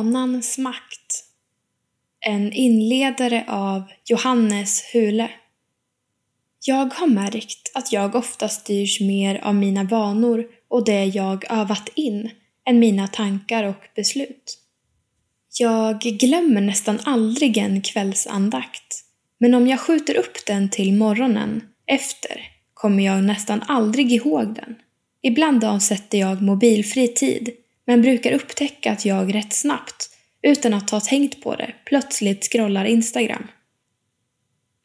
Vanans makt. En inledare av Johannes Hule. Jag har märkt att jag ofta styrs mer av mina vanor och det jag övat in än mina tankar och beslut. Jag glömmer nästan aldrig en kvällsandakt, men om jag skjuter upp den till morgonen efter kommer jag nästan aldrig ihåg den. Ibland avsätter jag mobilfri tid, men brukar upptäcka att jag rätt snabbt, utan att ha tänkt på det, plötsligt scrollar Instagram.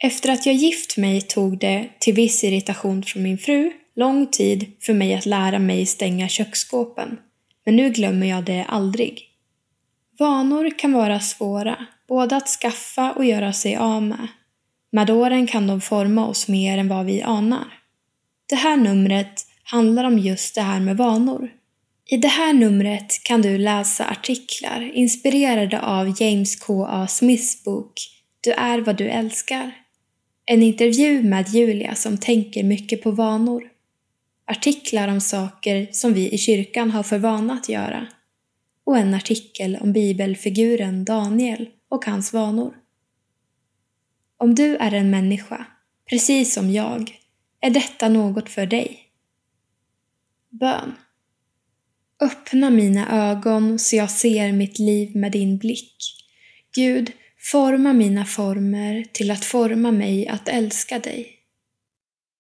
Efter att jag gift mig tog det, till viss irritation från min fru, lång tid för mig att lära mig stänga köksskåpen. Men nu glömmer jag det aldrig. Vanor kan vara svåra, både att skaffa och göra sig av med. Med åren kan de forma oss mer än vad vi anar. Det här numret handlar om just det här med vanor. I det här numret kan du läsa artiklar inspirerade av James K.A. Smiths bok Du är vad du älskar. En intervju med Julia som tänker mycket på vanor. Artiklar om saker som vi i kyrkan har för vana att göra. Och en artikel om bibelfiguren Daniel och hans vanor. Om du är en människa, precis som jag, är detta något för dig. Bön. Öppna mina ögon så jag ser mitt liv med din blick. Gud, forma mina former till att forma mig att älska dig.